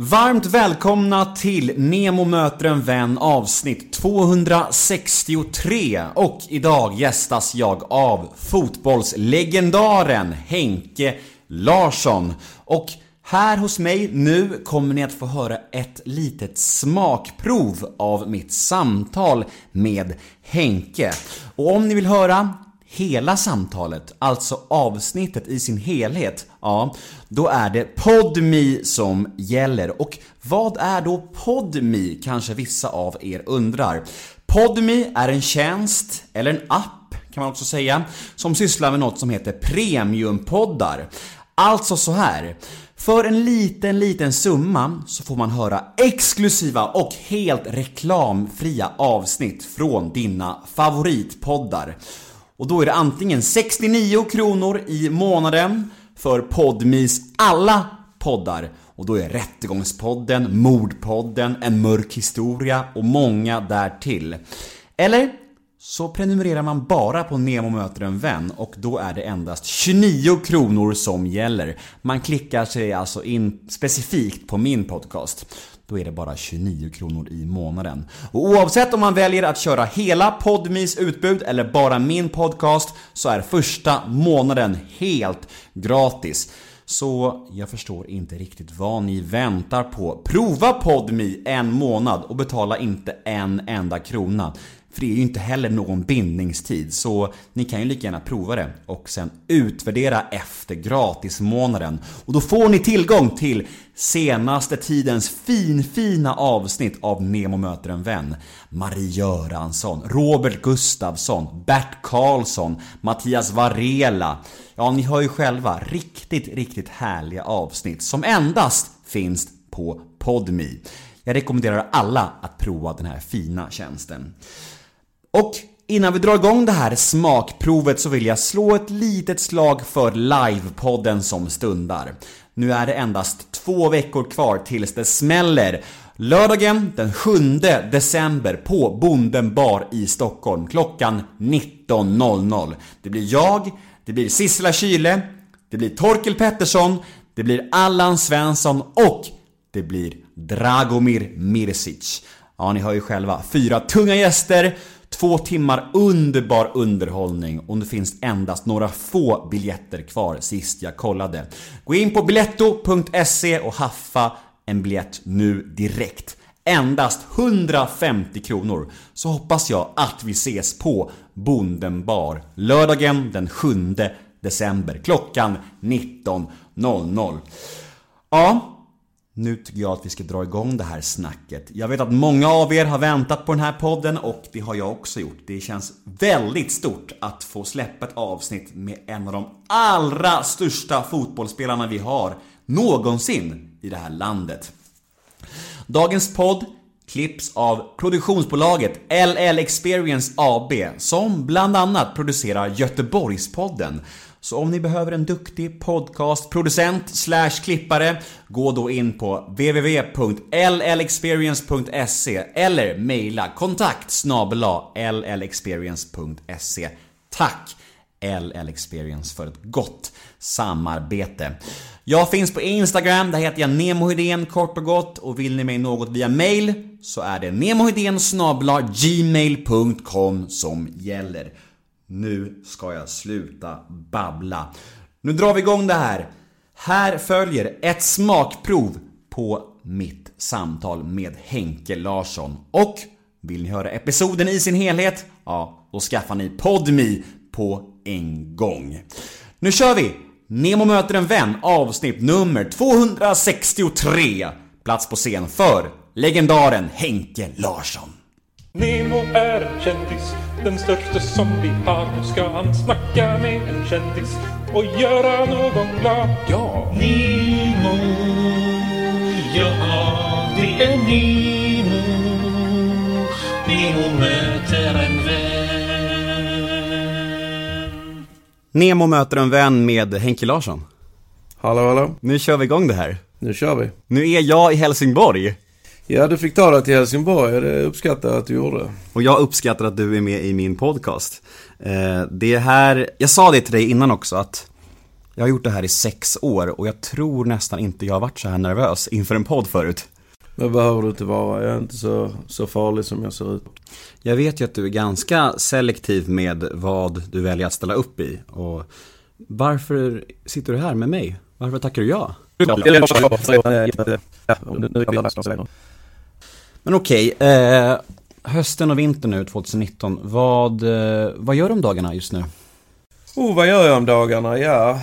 Varmt välkomna till Nemo möter en vän avsnitt 263 och idag gästas jag av fotbollslegendaren Henke Larsson. Och här hos mig nu kommer ni att få höra ett litet smakprov av mitt samtal med Henke. Och om ni vill höra hela samtalet, alltså avsnittet i sin helhet, ja, då är det PodMe som gäller. Och vad är då PodMe? Kanske vissa av er undrar. PodMe är en tjänst, eller en app kan man också säga, som sysslar med något som heter premiumpoddar. Alltså så här. För en liten, liten summa så får man höra exklusiva och helt reklamfria avsnitt från dina favoritpoddar. Och då är det antingen 69 kronor i månaden för Podmis alla poddar och då är Rättegångspodden, Mordpodden, En mörk historia och många därtill. Eller så prenumererar man bara på Nemo möter en vän och då är det endast 29 kronor som gäller. Man klickar sig alltså in specifikt på min podcast. Då är det bara 29 kronor i månaden. Och oavsett om man väljer att köra hela Podmis utbud eller bara min podcast så är första månaden helt gratis. Så jag förstår inte riktigt vad ni väntar på. Prova Podmi en månad och betala inte en enda krona. För det är ju inte heller någon bindningstid så ni kan ju lika gärna prova det och sen utvärdera efter gratismånaden. Och då får ni tillgång till senaste tidens finfina avsnitt av Nemo möter en vän. Marie Göransson, Robert Gustafsson, Bert Karlsson, Mattias Varela. Ja, ni hör ju själva riktigt, riktigt härliga avsnitt som endast finns på Podmi. Jag rekommenderar alla att prova den här fina tjänsten. Och innan vi drar igång det här smakprovet så vill jag slå ett litet slag för livepodden som stundar. Nu är det endast två veckor kvar tills det smäller. Lördagen den 7 december på Bonden bar i Stockholm klockan 19.00. Det blir jag, det blir Sissela Kyle, det blir Torkel Pettersson, det blir Allan Svensson och det blir Dragomir Mirsic. Ja, ni hör ju själva. Fyra tunga gäster Två timmar underbar underhållning och det finns endast några få biljetter kvar sist jag kollade. Gå in på biletto.se och haffa en biljett nu direkt. Endast 150 kronor. Så hoppas jag att vi ses på Bonden bar lördagen den 7 december klockan 19.00. Ja, nu tycker jag att vi ska dra igång det här snacket. Jag vet att många av er har väntat på den här podden och det har jag också gjort. Det känns väldigt stort att få släppa ett avsnitt med en av de allra största fotbollsspelarna vi har någonsin i det här landet. Dagens podd klipps av produktionsbolaget LL Experience AB som bland annat producerar Göteborgspodden så om ni behöver en duktig podcastproducent slash klippare, gå då in på www.llexperience.se eller mejla kontakt llexperience.se. Tack LL Experience för ett gott samarbete. Jag finns på Instagram, där heter jag Nemohedén kort och gott och vill ni mig något via mail så är det nemohedén gmail.com som gäller. Nu ska jag sluta babbla. Nu drar vi igång det här. Här följer ett smakprov på mitt samtal med Henke Larsson. Och vill ni höra episoden i sin helhet? Ja, då skaffar ni PodMe på en gång. Nu kör vi! Nemo möter en vän avsnitt nummer 263. Plats på scen för legendaren Henke Larsson. Nemo är en kändis, den största som vi har. Nu ska han snacka med en kändis och göra någon glad. Ja! Nemo, ja det är Nemo. Nemo möter en vän. Nemo möter en vän med Henke Larsson. Hallå hallå, Nu kör vi igång det här. nu kör vi. Nu är jag i Helsingborg. Ja, du fick ta dig till Helsingborg, det uppskattar jag att du gjorde. Och jag uppskattar att du är med i min podcast. Eh, Det här, jag sa det till dig innan också att Jag har gjort det här i sex år och jag tror nästan inte jag har varit så här nervös inför en podd förut. Det behöver du inte vara. Jag är inte så, så farlig som jag ser ut. Jag vet ju att du är ganska selektiv med vad du väljer att ställa upp i. Och varför sitter du här med mig? Varför tackar du ja? Men okej, eh, hösten och vintern nu 2019. Vad, eh, vad gör du om dagarna just nu? Oh, vad gör jag om dagarna? Ja...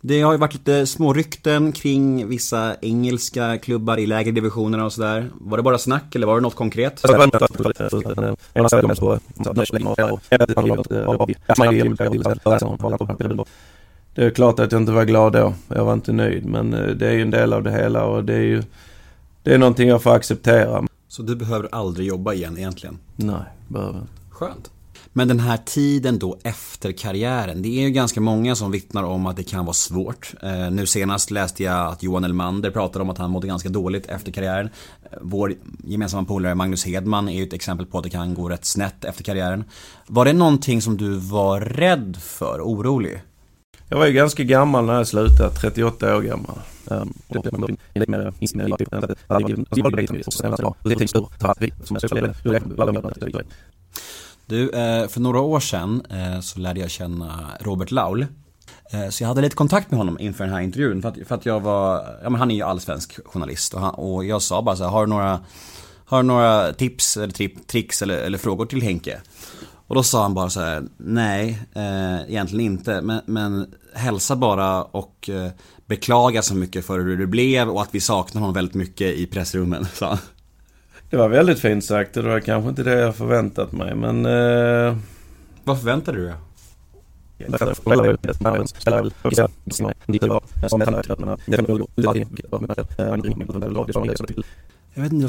Det har ju varit lite små rykten kring vissa engelska klubbar i lägre divisionerna och sådär. Var det bara snack eller var det något konkret? Det är klart att jag inte var glad då. Jag var inte nöjd. Men eh, det är ju en del av det hela och det är ju... Det är någonting jag får acceptera. Så du behöver aldrig jobba igen egentligen? Nej, behöver inte. Skönt. Men den här tiden då efter karriären, det är ju ganska många som vittnar om att det kan vara svårt. Eh, nu senast läste jag att Johan Elmander pratade om att han mådde ganska dåligt efter karriären. Eh, vår gemensamma polare Magnus Hedman är ju ett exempel på att det kan gå rätt snett efter karriären. Var det någonting som du var rädd för, orolig? Jag var ju ganska gammal när jag slutade. 38 år gammal. Ehm, du, eh, för några år sedan eh, så lärde jag känna Robert Laul. Eh, så jag hade lite kontakt med honom inför den här intervjun för att, för att jag var, ja men han är ju allsvensk journalist och, han, och jag sa bara så här, har du några, har du några tips eller tri, tricks eller, eller frågor till Henke? Och då sa han bara så här, nej, eh, egentligen inte, men, men hälsa bara och eh, beklaga så mycket för hur det blev och att vi saknar honom väldigt mycket i pressrummen, sa han. Det var väldigt fint sagt. Det var kanske inte det jag förväntat mig men... Eh, Vad förväntar du dig? Jag vet inte,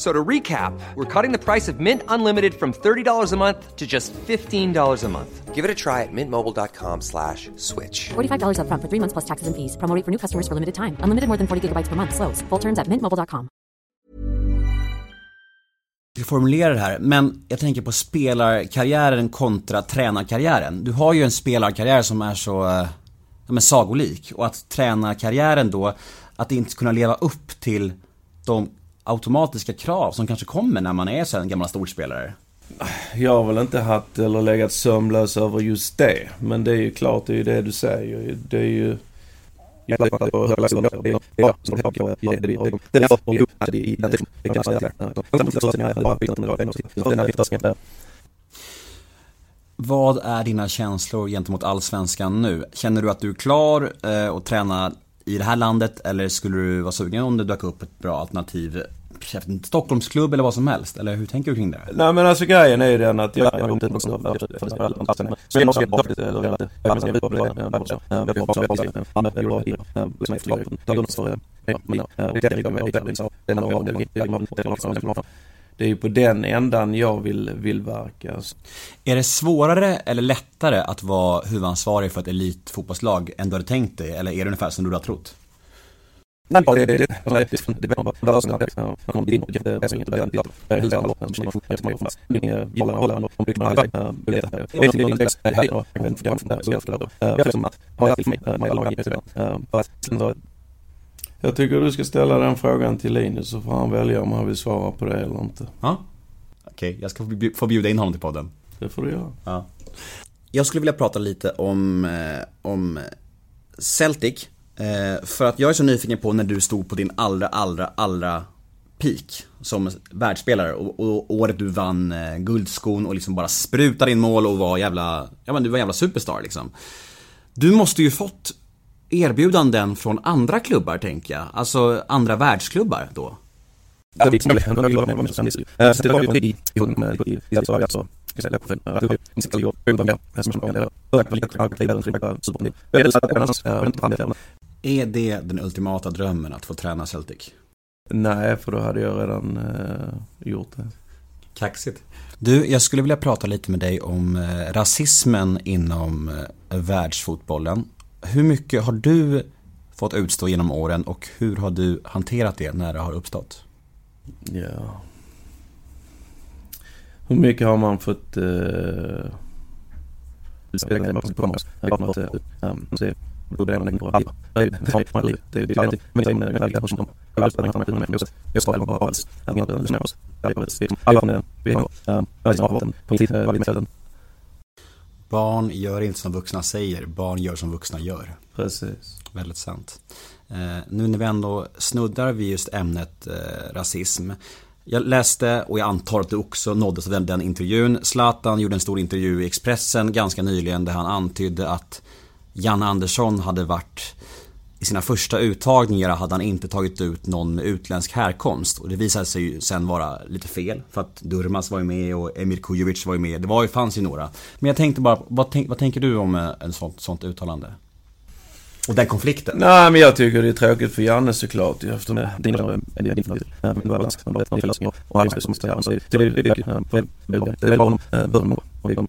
So to recap, we're cutting the price of Mint Unlimited from $30 a month to just $15 a month. Give it a try at mintmobile.com slash switch. $45 upfront for three months plus taxes and fees. Promo for new customers for limited time. Unlimited more than 40 gigabytes per month. Slows. Full terms at mintmobile.com. ska formulera det här, men jag tänker på spelarkarriären kontra tränarkarriären. Du har ju en spelarkarriär som är så, eh, ja men sagolik. Och att tränarkarriären då, att inte kunna leva upp till de automatiska krav som kanske kommer när man är så en gammal storspelare. jag har väl inte haft eller legat sömnlös över just det. Men det är ju klart, det är ju det du säger. Det är ju... Vad är dina känslor gentemot allsvenskan nu? Känner du att du är klar eh, att träna i det här landet eller skulle du vara sugen om det dök upp ett bra alternativ? Stockholmsklubb eller vad som helst? Eller hur tänker du kring det? Nej men alltså grejen är ju den att jag... Det är ju på den ändan jag vill, vill verka. Är det svårare eller lättare att vara huvudansvarig för ett elitfotbollslag än du hade tänkt dig? Eller är det ungefär som du har trott? Jag tycker du ska ställa den frågan till Linus så får han välja om han vill svara på det eller inte. Ja. Okej, jag ska få bjuda in honom till podden. Det får du göra. Ja. Jag skulle vilja prata lite om, om Celtic. Eh, för att jag är så nyfiken på när du stod på din allra, allra, allra peak som världsspelare och, och året du vann eh, guldskon och liksom bara sprutade in mål och var jävla, ja men du var jävla superstar liksom. Du måste ju fått erbjudanden från andra klubbar tänker jag, alltså andra världsklubbar då. Är det den ultimata drömmen att få träna Celtic? Nej, för då hade jag redan eh, gjort det. Kaxigt. Du, jag skulle vilja prata lite med dig om eh, rasismen inom eh, världsfotbollen. Hur mycket har du fått utstå genom åren och hur har du hanterat det när det har uppstått? Ja. Hur mycket har man fått... Uh... Barn gör inte som vuxna säger, barn gör som vuxna gör. Precis. Väldigt sant. Nu när vi ändå snuddar vid just ämnet eh, rasism. Jag läste, och jag antar att du också nåddes av den, den intervjun. Zlatan gjorde en stor intervju i Expressen ganska nyligen där han antydde att Janne Andersson hade varit i sina första uttagningar hade han inte tagit ut någon med utländsk härkomst och det visade sig ju sen vara lite fel för att Durmas var ju med och Emir Kujovic var ju med. Det var ju, fanns ju några. Men jag tänkte bara, vad, tänk, vad tänker du om ett sånt, sånt uttalande? Och den konflikten? Nej men jag tycker det är tråkigt för Janne såklart ju eftersom det är din favorit. Det och alla som är så det är det är bra honom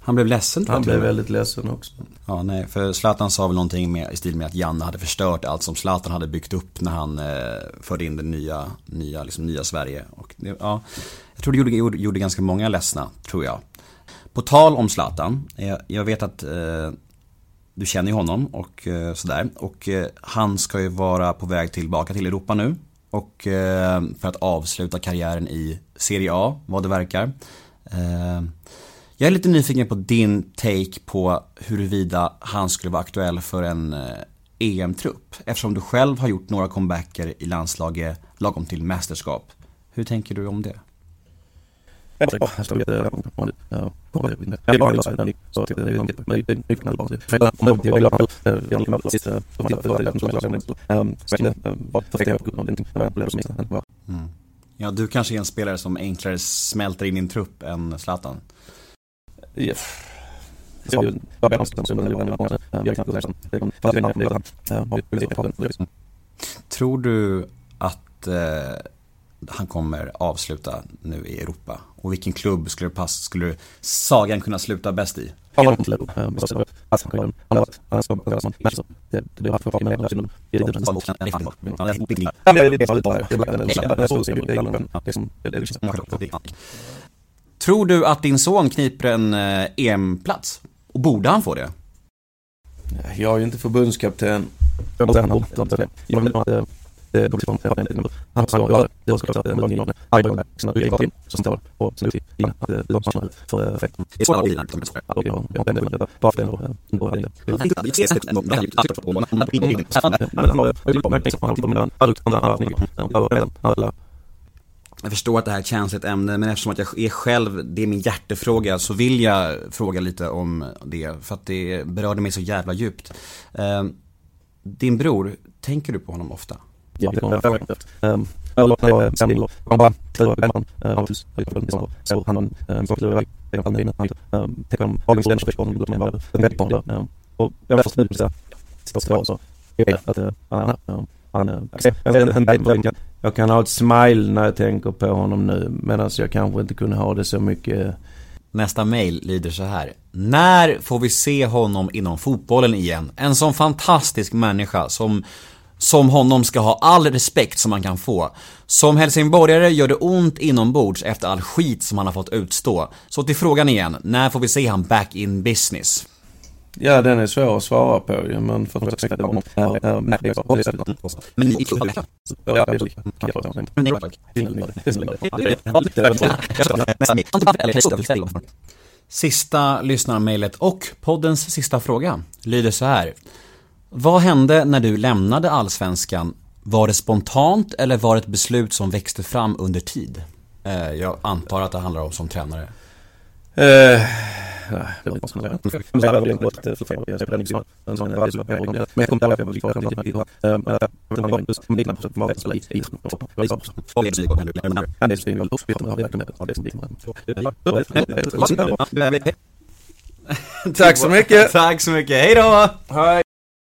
Han blev ledsen tror Han blev väldigt ledsen också. Ja, nej, för Zlatan sa väl någonting med, i stil med att Janne hade förstört allt som Zlatan hade byggt upp när han eh, förde in det nya, nya, liksom, nya Sverige. Och det, ja, jag tror det gjorde, gjorde, gjorde ganska många ledsna, tror jag. På tal om Zlatan, jag, jag vet att eh, du känner ju honom och eh, sådär. Och eh, han ska ju vara på väg tillbaka till Europa nu. Och eh, för att avsluta karriären i Serie A, vad det verkar. Ehm, jag är lite nyfiken på din take på huruvida han skulle vara aktuell för en eh, e EM-trupp. Eftersom du själv har gjort några comebacker i landslaget lagom till mästerskap. Hur tänker du om det? Mm. Ja, du kanske är en spelare som enklare smälter in i en trupp än Zlatan. Tror du att eh, han kommer avsluta nu i Europa? Och vilken klubb skulle, det passa, skulle sagan kunna sluta bäst i? Tror du att din son kniper en eh, EM-plats? Och borde han få det? Jag är ju inte förbundskapten. Jag förstår att det här är ett känsligt ämne men eftersom att jag är själv, det är min hjärtefråga så vill jag fråga lite om det för att det berörde mig så jävla djupt. Eh, Din bror, tänker du på honom ofta? Jag kan ha ett smile när jag tänker på honom nu medan jag kanske inte kunde ha det så mycket Nästa mail lyder så här. När får vi se honom inom fotbollen igen? En sån fantastisk människa som som honom ska ha all respekt som man kan få. Som helsingborgare gör det ont inombords efter all skit som han har fått utstå. Så till frågan igen, när får vi se han back in business? Ja, den är svår att svara på ju, men för att säga det honom. Men ni Sista lyssnarmailet och poddens sista fråga lyder så här. Vad hände när du lämnade allsvenskan? Var det spontant eller var det ett beslut som växte fram under tid? Jag antar att det handlar om som tränare. Tack så mycket! Tack så mycket, hejdå! Hej!